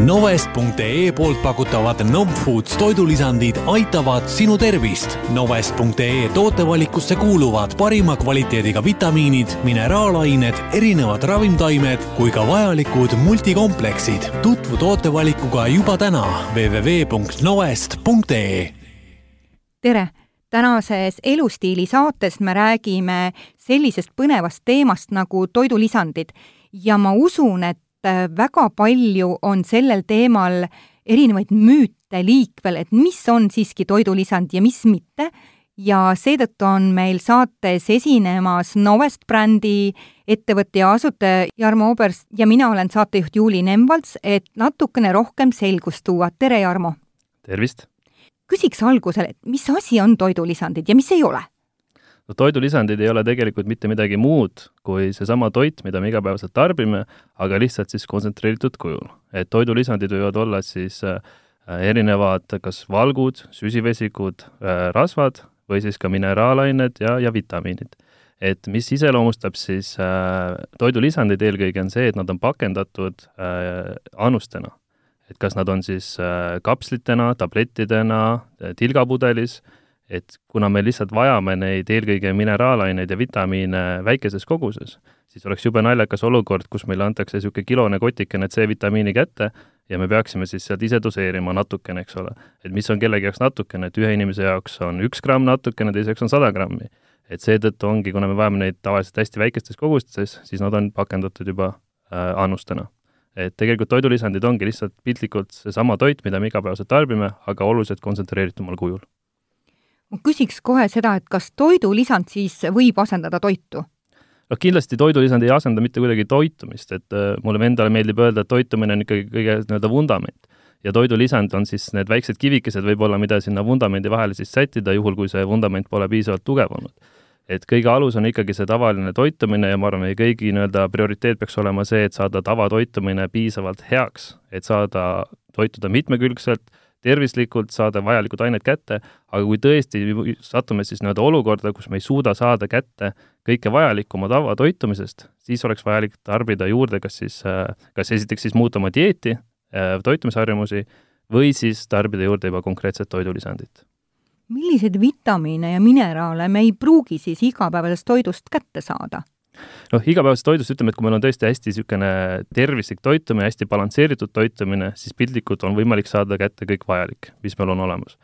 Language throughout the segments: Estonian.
Novest.ee poolt pakutavad Novfoods toidulisandid aitavad sinu tervist. Novest.ee tootevalikusse kuuluvad parima kvaliteediga vitamiinid, mineraalained, erinevad ravimtaimed kui ka vajalikud multikompleksid. tutvu tootevalikuga juba täna www.novest.ee. tere tänases Elustiili saates me räägime sellisest põnevast teemast nagu toidulisandid ja ma usun, et väga palju on sellel teemal erinevaid müüte liikvel, et mis on siiski toidulisand ja mis mitte, ja seetõttu on meil saates esinemas Novest brändi ettevõtte ja asutaja Jarmo Obers ja mina olen saatejuht Juuli Nemvalts, et natukene rohkem selgust tuua. tere, Jarmo! tervist! küsiks algusele, et mis asi on toidulisandid ja mis ei ole? Toidulisandid ei ole tegelikult mitte midagi muud kui seesama toit, mida me igapäevaselt tarbime, aga lihtsalt siis kontsentreeritud kujul. et toidulisandid võivad olla siis äh, erinevad kas valgud, süsivesikud, äh, rasvad või siis ka mineraalained ja, ja vitamiinid. et mis iseloomustab siis äh, toidulisandeid eelkõige, on see, et nad on pakendatud annustena. et kas nad on siis kapslitena, tablettidena, tilgapudelis et kuna me lihtsalt vajame neid eelkõige mineraalaineid ja vitamiine väikeses koguses, siis oleks jube naljakas olukord, kus meile antakse niisugune kilone kotikene C-vitamiini kätte ja me peaksime siis sealt ise doseerima natukene, eks ole. et mis on kellegi jaoks natukene, et ühe inimese jaoks on üks gramm natukene, teise jaoks on sada grammi. et seetõttu ongi, kuna me vajame neid tavaliselt hästi väikestes kogustes, siis nad on pakendatud juba äh, annustena et tegelikult toidulisandid ongi lihtsalt piltlikult seesama toit, mida me igapäevaselt tarbime, aga oluliselt kontsentreeritumal kujul ma küsiks kohe seda, et kas toidulisand siis võib asendada toitu? noh, kindlasti toidulisand ei asenda mitte kuidagi toitumist, et äh, mulle endale meeldib öelda, et toitumine on ikkagi kõige nii-öelda vundament. ja toidulisand on siis need väiksed kivikesed võib-olla, mida sinna vundamendi vahele siis sättida, juhul kui see vundament pole piisavalt tugev olnud. et kõige alus on ikkagi see tavaline toitumine ja ma arvan, meie kõigi nii-öelda prioriteet peaks olema see, et saada tavatoitumine piisavalt heaks, et saada toituda mitmekülgselt tervislikult, saada vajalikud ained kätte, aga kui tõesti satume siis nii-öelda olukorda, kus me ei suuda saada kätte kõike vajalikku oma tavatoitumisest, siis oleks vajalik tarbida juurde kas siis, kas esiteks siis muuta oma dieeti, toitumisharjumusi, või siis tarbida juurde juba konkreetset toidulisandit. milliseid vitamiine ja mineraale me ei pruugi siis igapäevasest toidust kätte saada? Noh, igapäevasest toidust ütleme, et kui meil on tõesti hästi niisugune tervislik toitumine, hästi balansseeritud toitumine, siis piltlikult on võimalik saada kätte kõik vajalik, mis meil on olemas.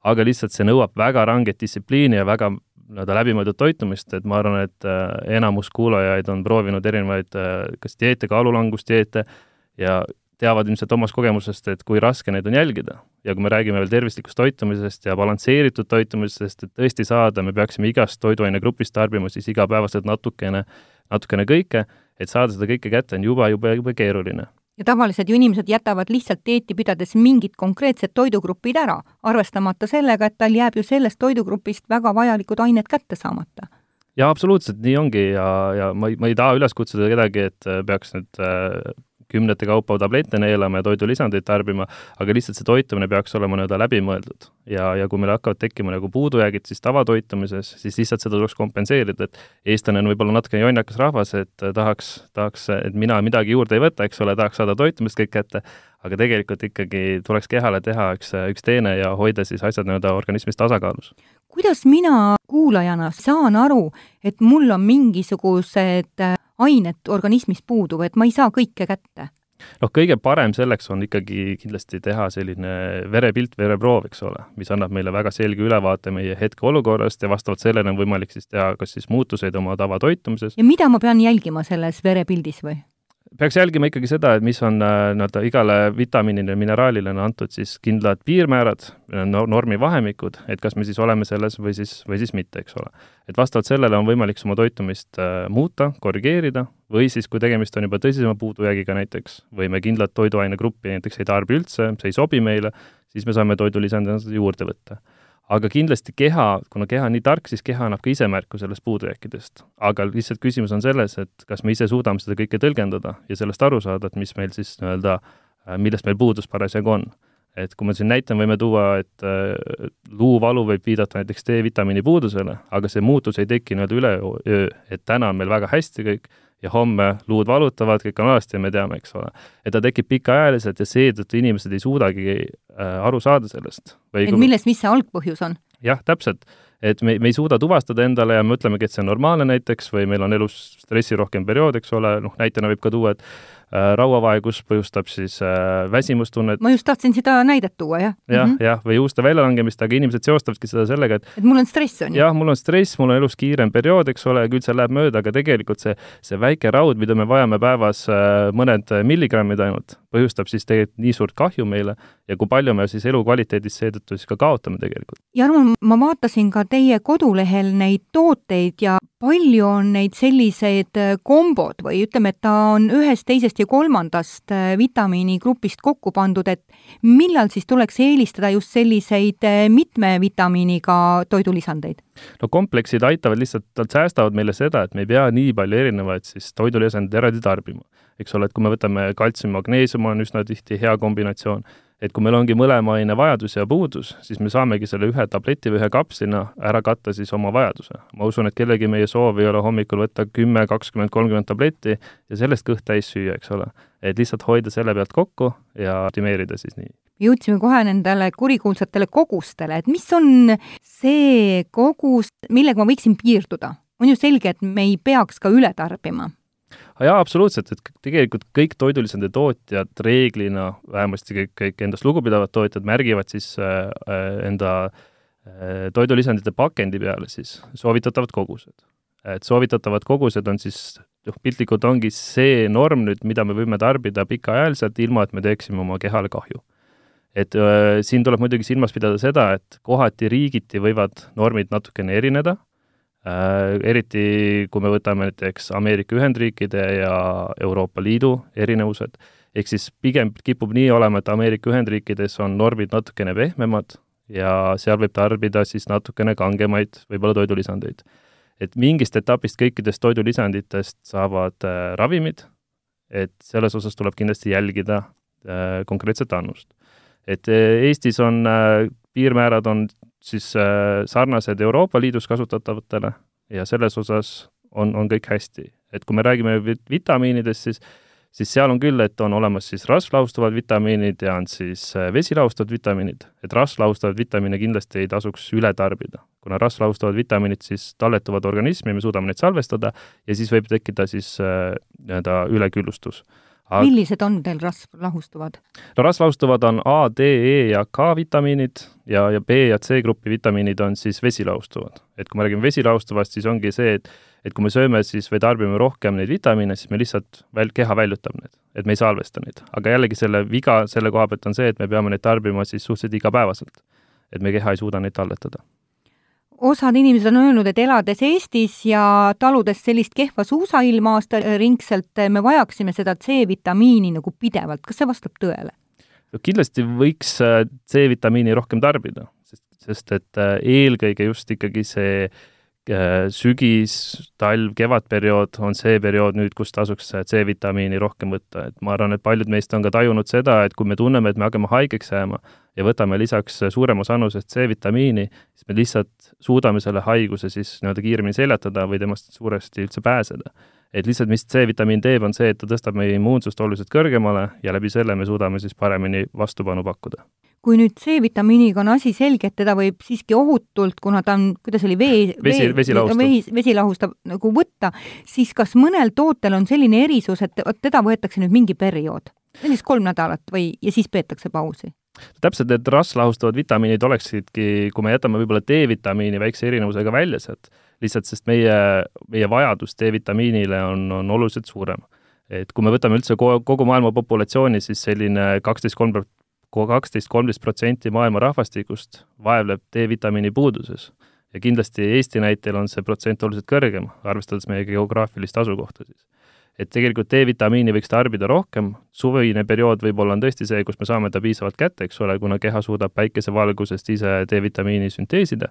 aga lihtsalt see nõuab väga ranget distsipliini ja väga nii-öelda läbimõeldud toitumist, et ma arvan, et äh, enamus kuulajaid on proovinud erinevaid äh, kas dieete, kaalulangusdieete ja teavad ilmselt omast kogemusest, et kui raske neid on jälgida. ja kui me räägime veel tervislikust toitumisest ja balansseeritud toitumisest, et tõesti saada, me peaksime igast toiduainegrupist tarbima siis igapäevaselt natukene, natukene kõike, et saada seda kõike kätte, on jube, jube, jube keeruline. Ja tavaliselt ju inimesed jätavad lihtsalt dieeti pidades mingid konkreetsed toidugrupid ära, arvestamata sellega, et tal jääb ju sellest toidugrupist väga vajalikud ained kätte saamata. Jaa, absoluutselt, nii ongi. Ja, ja ma ei, ma ei taha üles kutsuda kedagi, et peaks nüüd äh, kümnete kaupa tablette neelama ja toidulisandeid tarbima, aga lihtsalt see toitumine peaks olema nii-öelda läbimõeldud. ja, ja kui meil hakkavad tekkima nagu puudujäägid siis tavatoitumises, siis lihtsalt seda tuleks kompenseerida, et eestlane on võib-olla natuke jonnakas rahvas, et tahaks, tahaks, et mina midagi juurde ei võta, eks ole, tahaks saada toitumist kõik kätte, aga tegelikult ikkagi tuleks kehale teha üks, üks teene ja hoida siis asjad nii-öelda organismis tasakaalus. kuidas mina kuulajana saan aru, et mul on mingisugused ainet organismis puudu või et ma ei saa kõike kätte? noh, kõige parem selleks on ikkagi kindlasti teha selline verepilt, vereproov, eks ole, mis annab meile väga selge ülevaate meie hetkeolukorrast ja vastavalt sellele on võimalik siis teha kas siis muutuseid oma tavatoitumises. ja mida ma pean jälgima selles verepildis või? Peaks jälgima ikkagi seda, et mis on äh, nii-öelda igale vitamiinile, mineraalile on antud siis kindlad piirmäärad, normivahemikud, et kas me siis oleme selles või siis, või siis mitte, eks ole. et vastavalt sellele on võimalik oma toitumist äh, muuta, korrigeerida, või siis, kui tegemist on juba tõsisema puudujäägiga näiteks, või me kindlat toiduainegruppi näiteks ei tarbi üldse, see ei sobi meile, siis me saame toidulisandina juurde võtta aga kindlasti keha, kuna keha on nii tark, siis keha annab ka ise märku sellest puudujääkidest. aga lihtsalt küsimus on selles, et kas me ise suudame seda kõike tõlgendada ja sellest aru saada, et mis meil siis nii-öelda, millest meil puudus parasjagu on. Et kui ma siin näitan, võime tuua, et äh, luuvalu võib viidata näiteks D-vitamiini puudusele, aga see muutus ei teki nii-öelda üleöö, et täna on meil väga hästi kõik ja homme luud valutavad, kõik on alasti ja me teame, eks ole. et ta tekib pikaajaliselt ja seetõttu inimesed ei suudagi äh, aru saada sellest. et milles, mis see algpõhjus on? jah, täpselt. et me, me ei suuda tuvastada endale ja me ütlemegi, et see on normaalne näiteks või meil on elus stressirohkem periood, eks ole, noh näitena võib ka tuua, et rauavaegus põhjustab siis äh, väsimustunnet. ma just tahtsin seda näidet tuua, jah. jah mm -hmm., jah, või juuste väljalangemist, aga inimesed seostavadki seda sellega, et et mul on stress, on ju? jah, mul on stress, mul on elus kiirem periood, eks ole, küll see läheb mööda, aga tegelikult see, see väike raud, mida me vajame päevas äh, mõned milligrammid ainult, põhjustab siis tegelikult nii suurt kahju meile ja kui palju me siis elukvaliteedis seetõttu siis ka kaotame tegelikult. Jarmo, ma vaatasin ka teie kodulehel neid tooteid ja palju on neid selliseid kombod või ütleme, et ta on ühest, teisest ja kolmandast äh, vitamiinigrupist kokku pandud, et millal siis tuleks eelistada just selliseid äh, mitme vitamiiniga toidulisandeid? No kompleksid aitavad lihtsalt, nad säästavad meile seda, et me ei pea nii palju erinevaid siis toidulisandeid eraldi tarbima. eks ole, et kui me võtame kaltsium, magneesium on üsna tihti hea kombinatsioon et kui meil ongi mõlema aine vajadus ja puudus, siis me saamegi selle ühe tableti või ühe kapslina ära katta siis oma vajaduse. ma usun, et kellegi meie soov ei ole hommikul võtta kümme, kakskümmend, kolmkümmend tabletti ja sellest kõht täis süüa, eks ole. et lihtsalt hoida selle pealt kokku ja optimeerida siis nii jõudsime kohe nendele kurikuulsatele kogustele, et mis on see kogus, millega ma võiksin piirduda? on ju selge, et me ei peaks ka üle tarbima jaa, absoluutselt, et tegelikult kõik toidulisande tootjad reeglina, vähemasti kõik, kõik endast lugupidavad tootjad märgivad siis äh, äh, enda äh, toidulisandite pakendi peale siis soovitatavad kogused. et soovitatavad kogused on siis, noh, piltlikult ongi see norm nüüd, mida me võime tarbida pikaajaliselt, ilma et me teeksime oma kehale kahju. et äh, siin tuleb muidugi silmas pidada seda, et kohati riigiti võivad normid natukene erineda eriti kui me võtame näiteks Ameerika Ühendriikide ja Euroopa Liidu erinevused, ehk siis pigem kipub nii olema, et Ameerika Ühendriikides on normid natukene pehmemad ja seal võib tarbida siis natukene kangemaid võib-olla toidulisandeid. et mingist etapist kõikidest toidulisanditest saavad äh, ravimid, et selles osas tuleb kindlasti jälgida äh, konkreetset annust. et äh, Eestis on äh, piirmäärad on siis äh, sarnased Euroopa Liidus kasutatavatele ja selles osas on, on kõik hästi. et kui me räägime vitamiinidest, siis siis seal on küll, et on olemas siis rasvlahustavad vitamiinid ja on siis äh, vesilahustavad vitamiinid, et rasvlahustavaid vitamiine kindlasti ei tasuks üle tarbida, kuna rasvlahustavad vitamiinid siis talletuvad organismi, me suudame neid salvestada ja siis võib tekkida siis äh, nii-öelda üleküllustus Aga... millised on teil rasvlahustuvad? no rasvlahustuvad on A, D, E ja K vitamiinid ja, ja B ja C grupi vitamiinid on siis vesilahustuvad. et kui me räägime vesilahustuvast, siis ongi see, et et kui me sööme siis või tarbime rohkem neid vitamiine, siis me lihtsalt väl-, keha väljutab need, et me ei salvesta neid. aga jällegi selle viga selle koha pealt on see, et me peame neid tarbima siis suhteliselt igapäevaselt. et meie keha ei suuda neid talletada osad inimesed on öelnud, et elades Eestis ja taludes sellist kehva suusailma aastaringselt, me vajaksime seda C-vitamiini nagu pidevalt, kas see vastab tõele? kindlasti võiks äh, C-vitamiini rohkem tarbida, sest, sest et äh, eelkõige just ikkagi see äh, sügis, talv, kevadperiood on see periood nüüd, kus tasuks C-vitamiini rohkem võtta, et ma arvan, et paljud meist on ka tajunud seda, et kui me tunneme, et me hakkame haigeks jääma, ja võtame lisaks suuremas annuses C-vitamiini, siis me lihtsalt suudame selle haiguse siis nii-öelda kiiremini seljatada või temast suuresti üldse pääseda. et lihtsalt, mis C-vitamiin teeb, on see, et ta tõstab meie immuunsust oluliselt kõrgemale ja läbi selle me suudame siis paremini vastupanu pakkuda kui nüüd C-vitamiiniga on asi selge, et teda võib siiski ohutult, kuna ta on, kuidas oli, vee, vesi, vesilahustav vesi, vesilahustav nagu võtta, siis kas mõnel tootel on selline erisus, et teda võetakse nüüd mingi periood, näiteks kolm nädalat või, ja siis peetakse pausi? täpselt need rasvlahustavad vitamiinid oleksidki, kui me jätame võib-olla D-vitamiini väikse erinevusega välja sealt, lihtsalt sest meie, meie vajadus D-vitamiinile on, on oluliselt suurem. et kui me võtame üldse kogu maailma populatsiooni, siis selline kaksteist, kolm, kaksteist, kolmteist protsenti maailma rahvastikust vaevleb D-vitamiini puuduses. ja kindlasti Eesti näitel on see protsent oluliselt kõrgem, arvestades meie geograafilist asukohta siis et tegelikult D-vitamiini võiks tarbida rohkem, suvine periood võib-olla on tõesti see, kus me saame ta piisavalt kätte, eks ole, kuna keha suudab päikesevalgusest ise D-vitamiini sünteesida,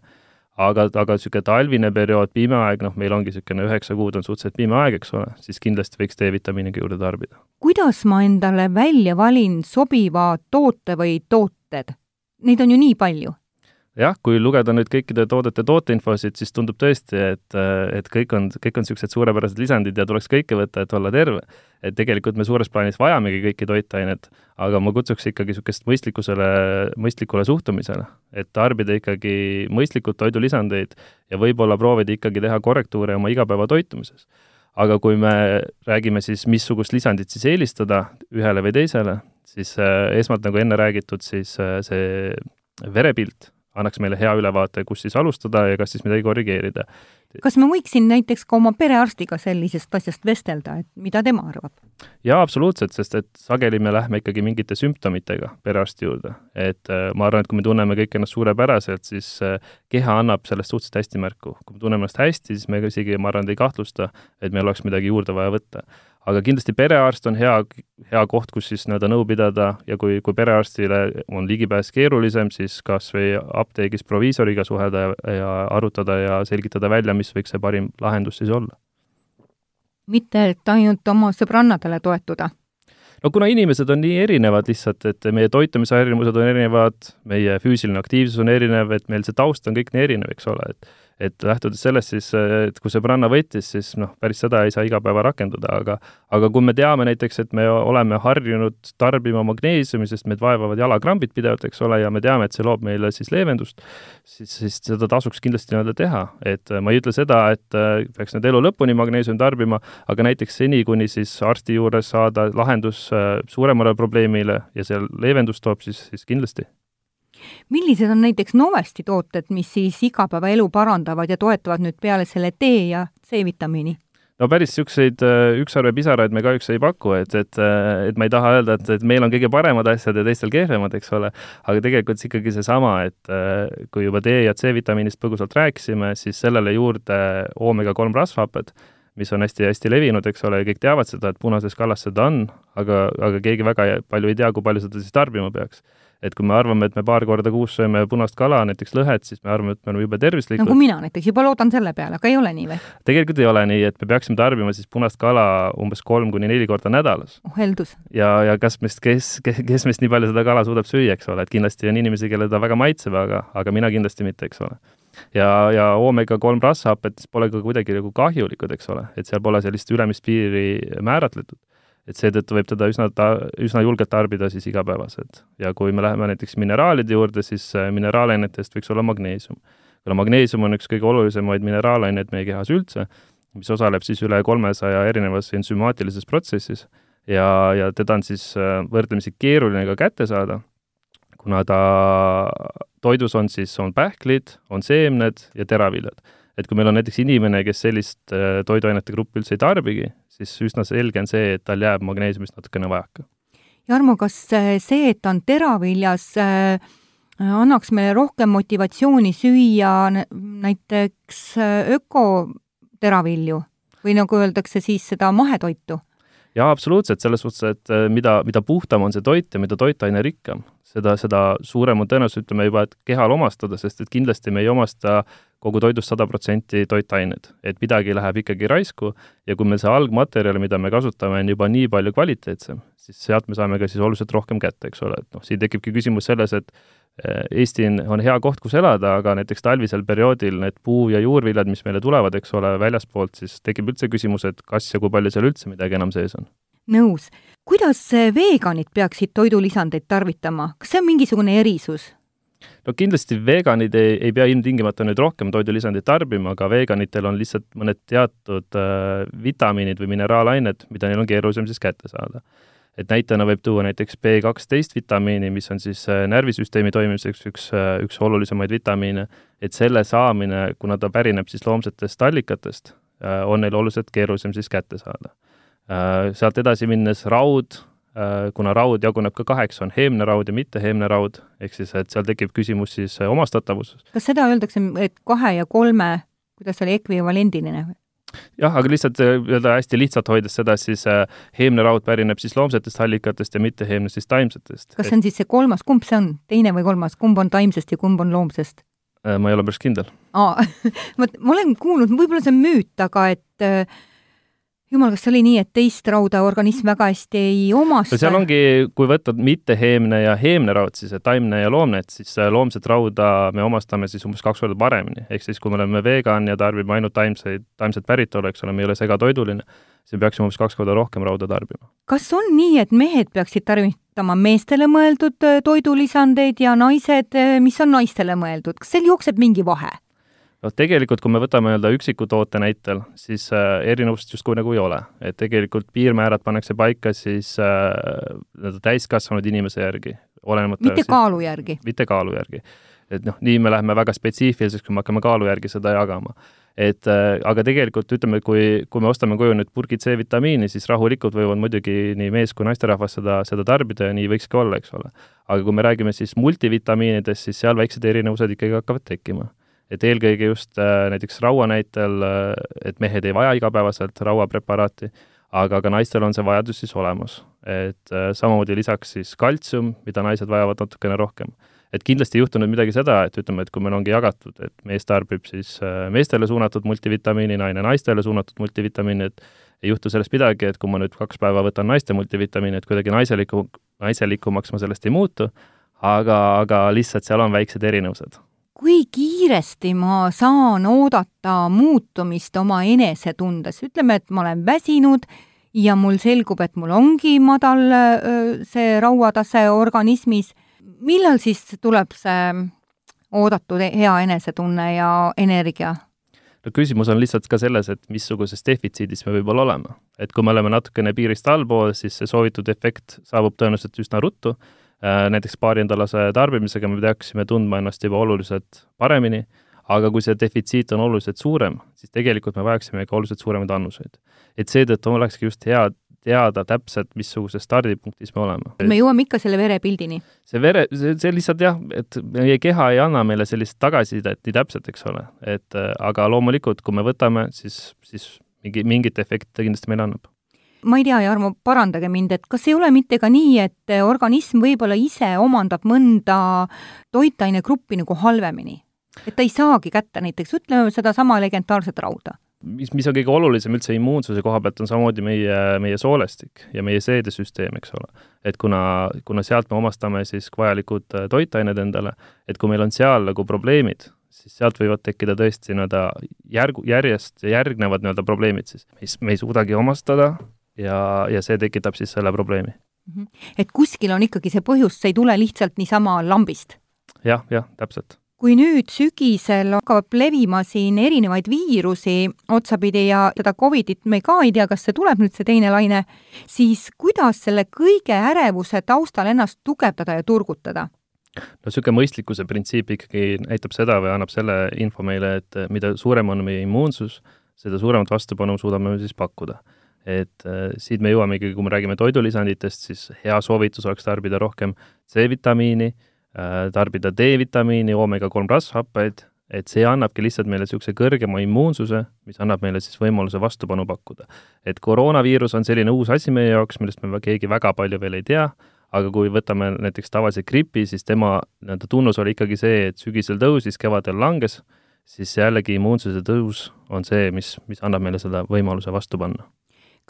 aga, aga niisugune talvine periood, pime aeg, noh, meil ongi niisugune üheksa kuud on suhteliselt pime aeg, eks ole, siis kindlasti võiks D-vitamiiniga juurde tarbida. kuidas ma endale välja valin sobiva toote või tooted? Neid on ju nii palju jah, kui lugeda nüüd kõikide toodete tooteinfosid, siis tundub tõesti, et, et kõik on, kõik on niisugused suurepärased lisandid ja tuleks kõike võtta, et olla terve. et tegelikult me suures plaanis vajamegi kõiki toitaineid, aga ma kutsuks ikkagi niisugust mõistlikkusele, mõistlikule suhtumisele. et tarbida ikkagi mõistlikult toidulisandeid ja võib-olla proovida ikkagi teha korrektuure oma igapäevatoitumises aga kui me räägime siis, missugust lisandit siis eelistada ühele või teisele, siis äh, esmalt, nagu enne räägitud, siis äh, see verepilt annaks meile hea ülevaate, kus siis alustada ja kas siis midagi korrigeerida. Kas ma võiksin näiteks ka oma perearstiga sellisest asjast vestelda, et mida tema arvab? jaa, absoluutselt, sest et sageli me lähme ikkagi mingite sümptomitega perearsti juurde. et äh, ma arvan, et kui me tunneme kõik ennast suurepäraselt, siis äh, keha annab sellest suhteliselt hästi märku. kui me tunneme ennast hästi, siis me isegi, ma arvan, ei kahtlusta, et meil oleks midagi juurde vaja võtta aga kindlasti perearst on hea, hea koht, kus siis nii-öelda nõu pidada ja kui, kui perearstile on ligipääs keerulisem, siis kas või apteegis proviisoriga suhelda ja, ja arutada ja selgitada välja, mis võiks see parim lahendus siis olla. mitte, et ainult oma sõbrannadele toetuda no kuna inimesed on nii erinevad lihtsalt, et meie toitumisharjumused on erinevad, meie füüsiline aktiivsus on erinev, et meil see taust on kõik nii erinev, eks ole, et et lähtudes sellest siis, et kui sõbranna võttis, siis noh, päris seda ei saa iga päev rakendada, aga aga kui me teame näiteks, et me oleme harjunud tarbima magneesiumi, sest meid vaevavad jalakrambid pidevalt, eks ole, ja me teame, et see loob meile siis leevendust, siis, siis seda tasuks kindlasti nii-öelda teha. et ma ei ütle seda, et äh, peaks nüüd elu lõpuni magneesiumi tarbima, aga näiteks seni, kuni siis arsti juures saada lahendus äh, suuremale probleemile ja see leevendust toob, siis, siis kindlasti millised on näiteks Novesti tooted, mis siis igapäevaelu parandavad ja toetavad nüüd peale selle D ja C-vitamiini? no päris niisuguseid äh, ükssarve pisaraid me kahjuks ei paku, et, et, äh, et ma ei taha öelda, et, et meil on kõige paremad asjad ja teistel kehvemad, eks ole, aga tegelikult see ikkagi seesama, et äh, kui juba D ja C-vitamiinist põgusalt rääkisime, siis sellele juurde oomega kolm rasvhapped, mis on hästi-hästi levinud, eks ole, kõik teavad seda, et punases kalas seda on, aga, aga keegi väga palju ei tea, kui palju seda siis tarbima peaks et kui me arvame, et me paar korda kuus sööme punast kala, näiteks lõhet, siis me arvame, et me oleme jube tervislikud. nagu mina näiteks juba loodan selle peale, aga ei ole nii või? tegelikult ei ole nii, et me peaksime tarbima siis punast kala umbes kolm kuni neli korda nädalas. oh heldus! ja, ja kas meist, kes, kes, kes meist nii palju seda kala suudab süüa, eks ole, et kindlasti on inimesi, kellele ta väga maitseb, aga, aga mina kindlasti mitte, eks ole ja, ja oomega kolm rasvhapet pole ka kuidagi nagu kahjulikud, eks ole, et seal pole sellist ülemist piiri määratletud et seetõttu võib teda üsna ta-, üsna julgelt tarbida siis igapäevaselt. ja kui me läheme näiteks mineraalide juurde, siis äh, mineraalainetest võiks olla magneesium. kuna magneesium on üks kõige olulisemaid mineraalaineid meie kehas üldse, mis osaleb siis üle kolmesaja erinevas ensümaatilises protsessis ja, ja teda on siis äh, võrdlemisi keeruline ka kätte saada, kuna ta toidus on siis, on pähklid, on seemned ja teraviljad et kui meil on näiteks inimene, kes sellist äh, toiduainete gruppi üldse ei tarbigi, siis üsna selge on see, et tal jääb magneesiumist natukene vajaka. Jarmo, kas äh, see, et ta on teraviljas, äh, annaks meile rohkem motivatsiooni süüa näiteks ökoteravilju või nagu öeldakse siis seda mahetoitu? Jaa, absoluutselt, selles suhtes, et mida, mida puhtam on see toit ja mida toitaine rikkam, seda, seda suurem on tõenäosus, ütleme juba, et kehal omastada, sest et kindlasti me ei omasta kogu toidust sada protsenti toitained. et midagi läheb ikkagi raisku ja kui meil see algmaterjal, mida me kasutame, on juba nii palju kvaliteetsem, siis sealt me saame ka siis oluliselt rohkem kätte, eks ole, et noh, siin tekibki küsimus selles, et Eesti on hea koht, kus elada, aga näiteks talvisel perioodil need puu- ja juurviljad, mis meile tulevad, eks ole, väljaspoolt, siis tekib üldse küsimus, et kas ja kui palju seal üldse midagi enam sees on. nõus. kuidas veganid peaksid toidulisandeid tarvitama, kas see on mingisugune erisus? no kindlasti veganid ei, ei pea ilmtingimata nüüd rohkem toidulisandeid tarbima, aga veganitel on lihtsalt mõned teatud äh, vitamiinid või mineraalained, mida neil on keerulisem siis kätte saada. Et näitena võib tuua näiteks B kaksteist vitamiini, mis on siis äh, närvisüsteemi toimimiseks üks äh,, üks olulisemaid vitamiine, et selle saamine, kuna ta pärineb siis loomsetest allikatest äh,, on neil oluliselt keerulisem siis kätte saada. Sealt edasi minnes raud kuna raud jaguneb ka kaheks, on heemne raud ja mitteheemne raud, ehk siis et seal tekib küsimus siis omastatavuses. kas seda öeldakse, et kahe ja kolme, kuidas see oli, ekvivalendiline? Jah, aga lihtsalt äh, öelda hästi lihtsalt hoides seda, siis heemne raud pärineb siis loomsetest allikatest ja mitteheemne siis taimsetest. kas see on siis see kolmas, kumb see on, teine või kolmas, kumb on taimsest ja kumb on loomsest? ma ei ole päris kindel aa, vot ma olen kuulnud, võib-olla see on müüt, aga et äh, jumal, kas see oli nii, et teist rauda organism väga hästi ei omasta? seal ongi, kui võtta mitteheemne ja heemne raud, siis taimne ja loomne, et siis loomset rauda me omastame siis umbes kaks korda paremini. ehk siis, kui me oleme vegan ja tarbime ainult taimseid, taimset päritolu, eks ole, me ei ole segatoiduline, siis me peaksime umbes kaks korda rohkem rauda tarbima. kas on nii, et mehed peaksid tarvitama meestele mõeldud äh, toidulisandeid ja naised, äh, mis on naistele mõeldud, kas seal jookseb mingi vahe? Noh, tegelikult kui me võtame nii-öelda üksiku toote näitel, siis äh, erinevust justkui nagu ei ole. et tegelikult piirmäärad pannakse paika siis äh, nii-öelda täiskasvanud inimese järgi, olenemata mitte siis, kaalu järgi? mitte kaalu järgi. et noh, nii me läheme väga spetsiifiliseks, kui me hakkame kaalu järgi seda jagama. et äh, aga tegelikult ütleme, kui, kui me ostame koju nüüd purgi C-vitamiini, siis rahulikult võivad muidugi nii mees- kui naisterahvas seda, seda tarbida ja nii võikski olla, eks ole. aga kui me räägime siis multivitamiinidest, siis seal väiksed erinevused ikkagi hakkavad tekkima et eelkõige just äh, näiteks raua näitel, äh, et mehed ei vaja igapäevaselt rauapreparaati, aga ka naistel on see vajadus siis olemas. et äh, samamoodi lisaks siis kaltsium, mida naised vajavad natukene rohkem. et kindlasti ei juhtunud midagi seda, et ütleme, et kui meil ongi jagatud, et mees tarbib siis meestele suunatud multivitamiini, naine naistele suunatud multivitamiini, et ei juhtu sellest midagi, et kui ma nüüd kaks päeva võtan naiste multivitamiini, et kuidagi naiseliku, naiselikumaks ma sellest ei muutu, aga, aga lihtsalt seal on väiksed erinevused kui kiiresti ma saan oodata muutumist oma enesetundes, ütleme, et ma olen väsinud ja mul selgub, et mul ongi madal see rauatase organismis, millal siis tuleb see oodatud hea enesetunne ja energia? no küsimus on lihtsalt ka selles, et missuguses defitsiidis me võib-olla oleme. et kui me oleme natukene piirist allpool, siis see soovitud efekt saabub tõenäoliselt üsna ruttu näiteks paariendalase tarbimisega me peaksime tundma ennast juba oluliselt paremini, aga kui see defitsiit on oluliselt suurem, siis tegelikult me vajaksime ka oluliselt suuremaid annuseid. et seetõttu olekski just hea teada täpselt, missuguses stardipunktis me oleme. me jõuame ikka selle verepildini. see vere, see, see lihtsalt jah, et meie keha ei anna meile sellist tagasisidet nii täpselt, eks ole, et äh, aga loomulikult, kui me võtame, siis, siis mingi, mingit efekti ta kindlasti meile annab ma ei tea, Jarmo, parandage mind, et kas ei ole mitte ka nii, et organism võib-olla ise omandab mõnda toitainegruppi nagu halvemini? et ta ei saagi kätte näiteks, ütleme sedasama legendaarset rauda mis, mis on kõige olulisem üldse immuunsuse koha pealt, on samamoodi meie, meie soolestik ja meie seedesüsteem, eks ole. et kuna, kuna sealt me omastame siis vajalikud äh, toitained endale, et kui meil on seal nagu probleemid, siis sealt võivad tekkida tõesti nii-öelda järgu, järjest järgnevad nii-öelda probleemid siis, mis me ei suudagi omastada ja, ja see tekitab siis selle probleemi. Mhm. et kuskil on ikkagi see põhjus, see ei tule lihtsalt niisama lambist ja,? jah, jah, täpselt kui nüüd sügisel hakkab levima siin erinevaid viirusi otsapidi ja seda Covidit me ka ei tea, kas see tuleb nüüd, see teine laine, siis kuidas selle kõige ärevuse taustal ennast tugevdada ja turgutada? no niisugune mõistlikkuse printsiip ikkagi näitab seda või annab selle info meile, et mida suurem on meie immuunsus, seda suuremat vastupanu suudame siis pakkuda et äh, siit me jõuame ikkagi, kui me räägime toidulisanditest, siis hea soovitus oleks tarbida rohkem C-vitamiini äh,, tarbida D-vitamiini, oomega-3 rasvhappeid, et see annabki lihtsalt meile niisuguse kõrgema immuunsuse, mis annab meile siis võimaluse vastupanu pakkuda. et koroonaviirus on selline uus asi meie jaoks, millest me keegi väga palju veel ei tea, aga kui võtame näiteks tavalise gripi, siis tema nii-öelda tunnus oli ikkagi see, et sügisel tõusis, kevadel langes, siis jällegi immuunsuse tõus on see, mis, mis annab meile seda võimaluse vastu panna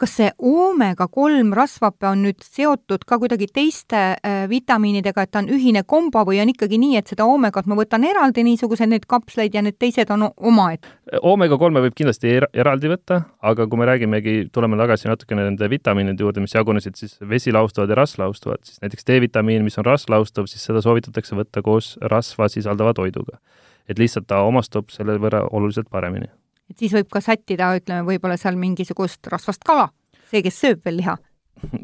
kas see oomega kolm rasvhape on nüüd seotud ka kuidagi teiste äh, vitamiinidega, et ta on ühine kombo või on ikkagi nii, et seda oomegat ma võtan eraldi, niisuguseid neid kapsleid ja need teised on omaette? oomega kolme võib kindlasti er eraldi võtta, aga kui me räägimegi, tuleme tagasi natukene nende vitamiinide juurde, mis jagunesid siis vesilaustuvad ja rasvlaustuvad, siis näiteks D-vitamiin, mis on rasvlaustuv, siis seda soovitatakse võtta koos rasva sisaldava toiduga. et lihtsalt ta omastub selle võrra oluliselt paremini et siis võib ka sättida, ütleme, võib-olla seal mingisugust rasvast kala, see, kes sööb veel liha.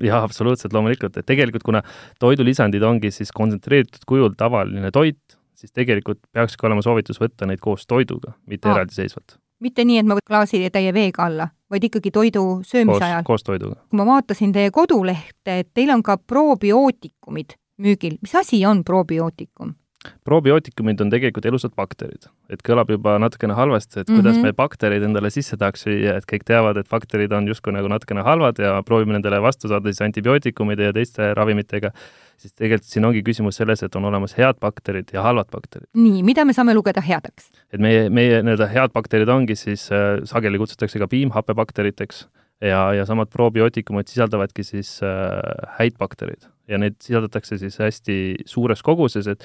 jah, absoluutselt, loomulikult, et tegelikult kuna toidulisandid ongi siis kontsentreeritud kujul tavaline toit, siis tegelikult peakski olema soovitus võtta neid koos toiduga, mitte eraldiseisvalt. mitte nii, et ma võtan klaasitäie veega alla, vaid ikkagi toidu söömise koos, ajal? koos toiduga. kui ma vaatasin teie kodulehte, et teil on ka probiootikumid müügil, mis asi on probiootikum? Probiootikumid on tegelikult elusad bakterid. et kõlab juba natukene halvasti, et kuidas mm -hmm. me baktereid endale sisse tahaks süüa, et kõik teavad, et bakterid on justkui nagu natukene halvad ja proovime nendele vastu saada siis antibiootikumide ja teiste ravimitega, siis tegelikult siin ongi küsimus selles, et on olemas head bakterid ja halvad bakterid. nii, mida me saame lugeda headeks? et meie, meie nii-öelda head bakterid ongi siis äh,, sageli kutsutakse ka piimhappebakteriteks ja, ja samad probiootikumid sisaldavadki siis äh, häid baktereid ja neid sisaldatakse siis hästi suures koguses, et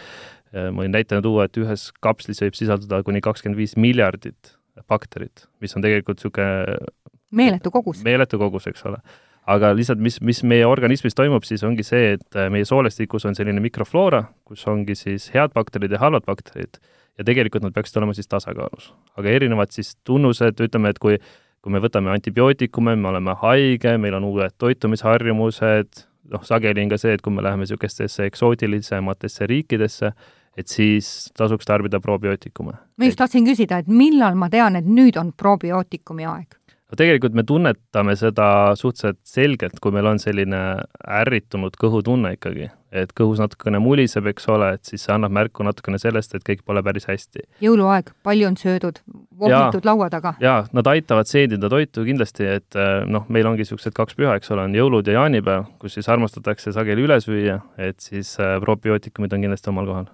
ma võin näitena tuua, et ühes kapslis võib sisalduda kuni kakskümmend viis miljardit bakterit, mis on tegelikult niisugune meeletu kogus. meeletu kogus, eks ole. aga lihtsalt, mis, mis meie organismis toimub, siis ongi see, et äh, meie soolestikus on selline mikrofloora, kus ongi siis head bakterid ja halvad bakterid ja tegelikult nad peaksid olema siis tasakaalus. aga erinevad siis tunnused, ütleme, et kui kui me võtame antibiootikume, me oleme haige, meil on uued toitumisharjumused, noh, sageli on ka see, et kui me läheme niisugustesse eksootilisematesse riikidesse, et siis tasuks tarbida probiootikume. ma just tahtsin küsida, et millal ma tean, et nüüd on probiootikumi aeg? no tegelikult me tunnetame seda suhteliselt selgelt, kui meil on selline ärritunud kõhutunne ikkagi, et kõhus natukene muliseb, eks ole, et siis see annab märku natukene sellest, et kõik pole päris hästi. jõuluaeg, palju on söödud, vohmitud laua taga? jaa, nad aitavad seedida toitu kindlasti, et äh, noh, meil ongi niisugused kaks püha, eks ole, on jõulud ja jaanipäev, kus siis armastatakse sageli üle süüa, et siis äh, probiootikumid on kindlasti omal kohal.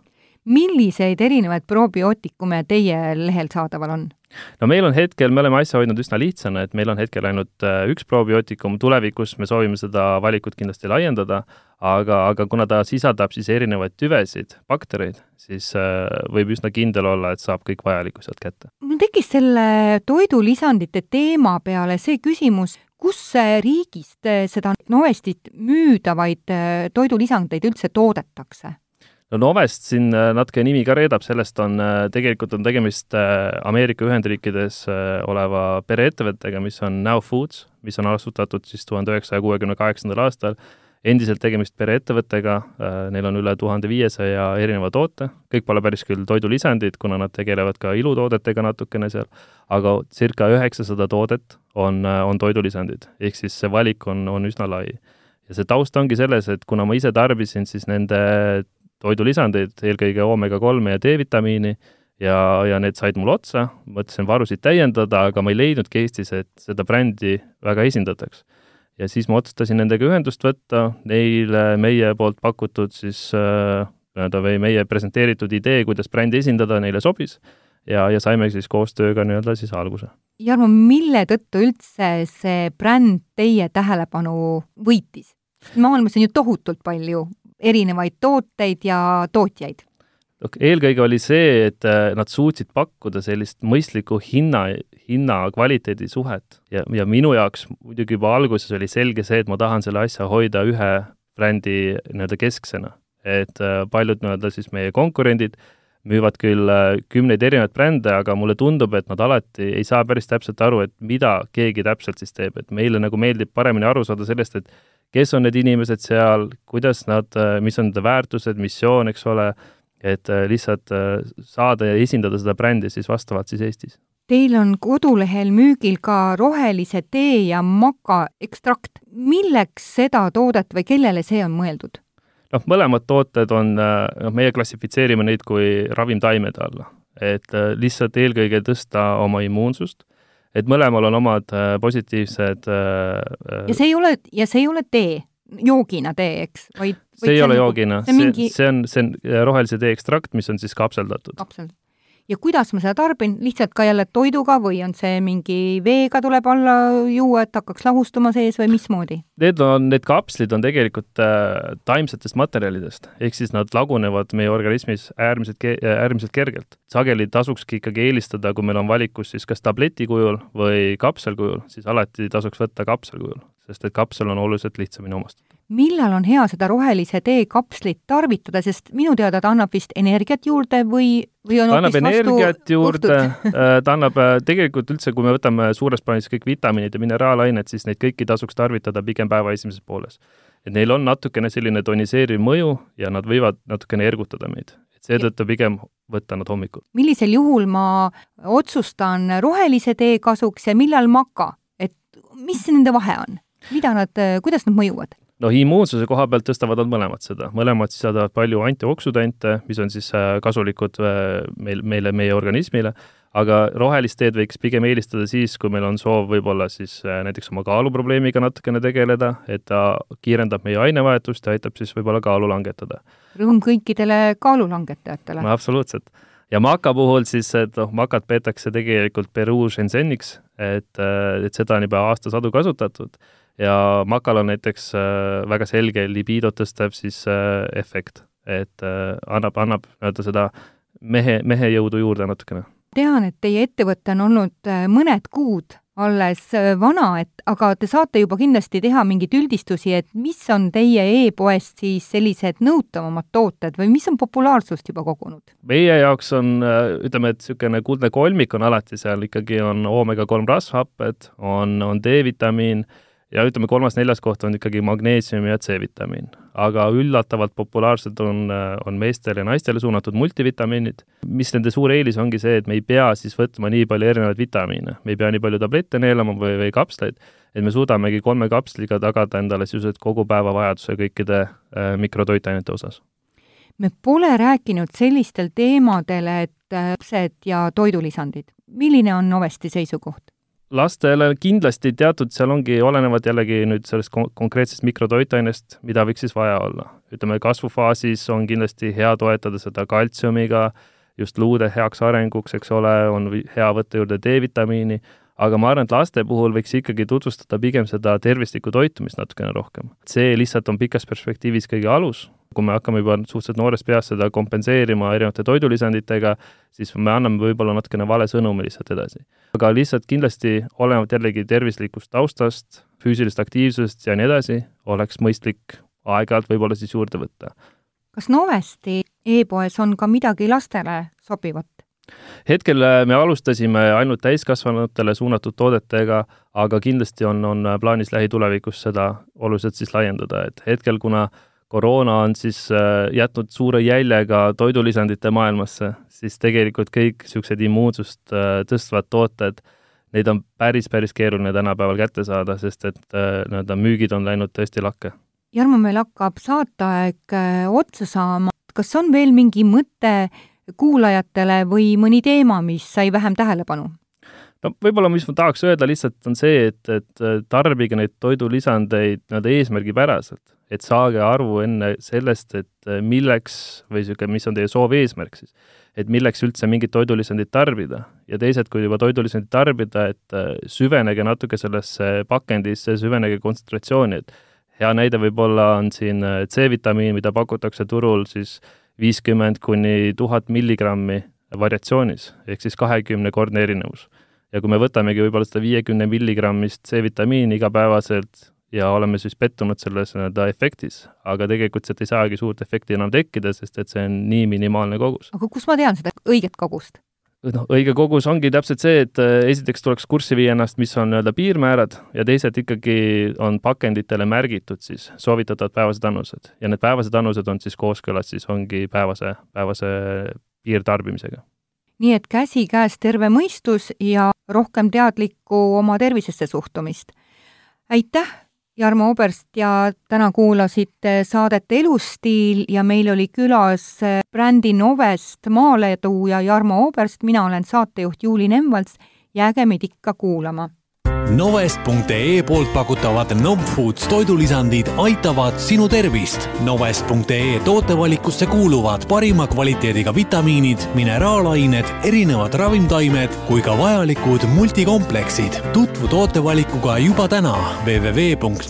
Milliseid erinevaid probiootikume teie lehel saadaval on? no meil on hetkel, me oleme asja hoidnud üsna lihtsana, et meil on hetkel ainult äh, üks probiootikum, tulevikus me soovime seda valikut kindlasti laiendada, aga, aga kuna ta sisaldab siis erinevaid tüvesid, baktereid, siis äh, võib üsna kindel olla, et saab kõik vajaliku sealt kätte. mul tekkis selle toidulisandite teema peale see küsimus, kus riigist seda Novestit müüdavaid äh, toidulisandeid üldse toodetakse? No Novest siin äh, natuke nimi ka reedab, sellest on, äh, tegelikult on tegemist äh, Ameerika Ühendriikides oleva pereettevõttega, mis on Now Foods, mis on asutatud siis tuhande üheksasaja kuuekümne kaheksandal aastal, endiselt tegemist pereettevõttega, neil on üle tuhande viiesaja erineva toote, kõik pole päris küll toidulisandid, kuna nad tegelevad ka ilutoodetega natukene seal, aga circa üheksasada toodet on, on toidulisandid, ehk siis see valik on, on üsna lai. ja see taust ongi selles, et kuna ma ise tarbisin siis nende toidulisandeid, eelkõige oomega kolme ja D-vitamiini, ja, ja need said mul otsa, mõtlesin varusid täiendada, aga ma ei leidnudki Eestis, et seda brändi väga esindataks. ja siis ma otsustasin nendega ühendust võtta, neile meie poolt pakutud siis äh, nii-öelda või meie presenteeritud idee, kuidas brändi esindada, neile sobis ja, ja saime siis koostööga nii-öelda siis alguse. Jarmo, mille tõttu üldse see bränd teie tähelepanu võitis? maailmas on ju tohutult palju erinevaid tooteid ja tootjaid? eelkõige oli see, et äh, nad suutsid pakkuda sellist mõistlikku hinna, hinna-kvaliteedi suhet ja, ja minu jaoks muidugi juba alguses oli selge see, et ma tahan selle asja hoida ühe brändi nii-öelda kesksena. et äh, paljud nii-öelda siis meie konkurendid müüvad küll äh, kümneid erinevaid brände, aga mulle tundub, et nad alati ei saa päris täpselt aru, et mida keegi täpselt siis teeb, et meile nagu meeldib paremini aru saada sellest, et kes on need inimesed seal, kuidas nad, mis on nende väärtused, missioon, eks ole, et äh, lihtsalt äh, saada ja esindada seda brändi siis vastavalt siis Eestis. Teil on kodulehel müügil ka rohelise tee ja maka ekstrakt. milleks seda toodet või kellele see on mõeldud? noh, mõlemad tooted on, äh, noh, meie klassifitseerime neid kui ravimtaimede alla. et lihtsalt eelkõige tõsta oma immuunsust et mõlemal on omad äh, positiivsed äh, ja see ei ole, ja see ei ole tee, joogina tee, eks, vaid see ei ole nagu joogina, see, see on, see on rohelise tee ekstrakt, mis on siis kapseldatud. kapsel ja kuidas ma seda tarbin, lihtsalt ka jälle toiduga või on see mingi veega tuleb alla juua, et hakkaks lahustuma sees või mismoodi? Need on, need kapslid on tegelikult äh, taimsetest materjalidest, ehk siis nad lagunevad meie organismis äärmiselt ke-, äärmiselt kergelt. sageli tasukski ikkagi eelistada, kui meil on valikus siis kas tableti kujul või kapselkujul, siis alati tasuks võtta kapselkujul, sest et kapsel on oluliselt lihtsamini omastatud millal on hea seda rohelise tee kapslit tarvitada, sest minu teada ta annab vist energiat juurde või, või on ta annab energiat juurde, äh, ta annab äh, tegelikult üldse, kui me võtame suures plaanis kõik vitamiinid ja mineraalained, siis neid kõiki tasuks tarvitada pigem päeva esimeses pooles. et neil on natukene selline toniseeriv mõju ja nad võivad natukene ergutada meid. et seetõttu pigem võtta nad hommikul. millisel juhul ma otsustan rohelise tee kasuks ja millal maka, et mis nende vahe on? mida nad, kuidas nad mõjuvad? Noh, immuunsuse koha pealt tõstavad nad mõlemad seda, mõlemad sisaldavad palju antioksüdante, mis on siis äh, kasulikud äh, meil, meile, meie organismile, aga rohelist teed võiks pigem eelistada siis, kui meil on soov võib-olla siis äh, näiteks oma kaaluprobleemiga natukene tegeleda, et ta kiirendab meie ainevahetust ja aitab siis võib-olla kaalu langetada. rõõm kõikidele kaalulangetajatele no absoluutselt. ja maka puhul siis, et noh, makat peetakse tegelikult Peruu Shenzheniks, et, et seda on juba aastasadu kasutatud ja makal on näiteks äh, väga selge libido tõstev siis äh, efekt, et äh, annab, annab nii-öelda seda mehe, mehe jõudu juurde natukene. tean, et teie ettevõte on olnud mõned kuud alles vana, et aga te saate juba kindlasti teha mingeid üldistusi, et mis on teie e-poest siis sellised nõutavamad tooted või mis on populaarsust juba kogunud? meie jaoks on, ütleme, et niisugune kuldne kolmik on alati seal ikkagi on oomega kolm rasvhapped, on, on D-vitamiin ja ütleme, kolmas-neljas koht on ikkagi magneesium ja C-vitamiin. aga üllatavalt populaarsed on, on meestele ja naistele suunatud multivitamiinid, mis nende suur eelis ongi see, et me ei pea siis võtma nii palju erinevaid vitamiine, me ei pea nii palju tablette neelama või, või kapsleid, et me suudamegi kolme kapsliga tagada endale sisuliselt kogu päeva vajaduse kõikide äh, mikrotoitainete osas me pole rääkinud sellistel teemadel, et lapsed ja toidulisandid. milline on Novesti seisukoht? Lastele kindlasti teatud, seal ongi, olenevad jällegi nüüd sellest kon konkreetsest mikrotoitainest, mida võiks siis vaja olla. ütleme, kasvufaasis on kindlasti hea toetada seda kaltsiumiga, just luude heaks arenguks, eks ole, on hea võtta juurde D-vitamiini, aga ma arvan, et laste puhul võiks ikkagi tutvustada pigem seda tervislikku toitumist natukene rohkem. see lihtsalt on pikas perspektiivis kõige alus, kui me hakkame juba suhteliselt noorest peast seda kompenseerima erinevate toidulisanditega, siis me anname võib-olla natukene vale sõnumi lihtsalt edasi. aga lihtsalt kindlasti olenevalt jällegi tervislikust taustast, füüsilisest aktiivsusest ja nii edasi, oleks mõistlik aeg-ajalt võib-olla siis juurde võtta. kas Novesti e-poes on ka midagi lastele sobivat? Hetkel äh, me alustasime ainult täiskasvanutele suunatud toodetega, aga kindlasti on, on plaanis lähitulevikus seda oluliselt siis laiendada, et hetkel, kuna koroona on siis äh, jätnud suure jälje ka toidulisandite maailmasse, siis tegelikult kõik niisugused immuunsust äh, tõstvad tooted, neid on päris, päris keeruline tänapäeval kätte saada, sest et nii-öelda müügid on läinud tõesti lakke. Jarmo, meil hakkab saateaeg otsa saama, kas on veel mingi mõte kuulajatele või mõni teema, mis sai vähem tähelepanu? no võib-olla, mis ma tahaks öelda lihtsalt, on see, et, et tarbige neid toidulisandeid nii-öelda eesmärgipäraselt, et saage aru enne sellest, et milleks või niisugune, mis on teie soov eesmärk siis, et milleks üldse mingit toidulisandit tarbida. Ja teised, kui juba toidulisandit tarbida, et süvenege natuke sellesse pakendisse, süvenege kontsentratsiooni, et hea näide võib-olla on siin C-vitamiin, mida pakutakse turul siis viiskümmend kuni tuhat milligrammi variatsioonis, ehk siis kahekümnekordne erinevus. ja kui me võtamegi võib-olla seda viiekümne milligrammist C-vitamiini igapäevaselt ja oleme siis pettunud selles nii-öelda efektis, aga tegelikult sealt ei saagi suurt efekti enam tekkida, sest et see on nii minimaalne kogus. aga kus ma tean seda õiget kogust? Noh, õige kogus ongi täpselt see, et äh, esiteks tuleks kurssi viia ennast, mis on nii-öelda piirmäärad ja teised ikkagi on pakenditele märgitud siis soovitatavad päevased annused ja need päevased annused on siis kooskõlas, siis ongi päevase, päevase piirtarbimisega. nii et käsikäes terve mõistus ja rohkem teadlikku oma tervisesse suhtumist. aitäh Jarmo Oberst ja täna kuulasite saadet Elustiil ja meil oli külas brändi Novest maaletooja Jarmo Oberst, mina olen saatejuht Juuli Nemvalts, jääge meid ikka kuulama Novest.ee poolt pakutavad Novfoods toidulisandid aitavad sinu tervist. Novest.ee tootevalikusse kuuluvad parima kvaliteediga vitamiinid, mineraalained, erinevad ravimtaimed kui ka vajalikud multikompleksid. tutvu tootevalikuga juba täna www.novest.ee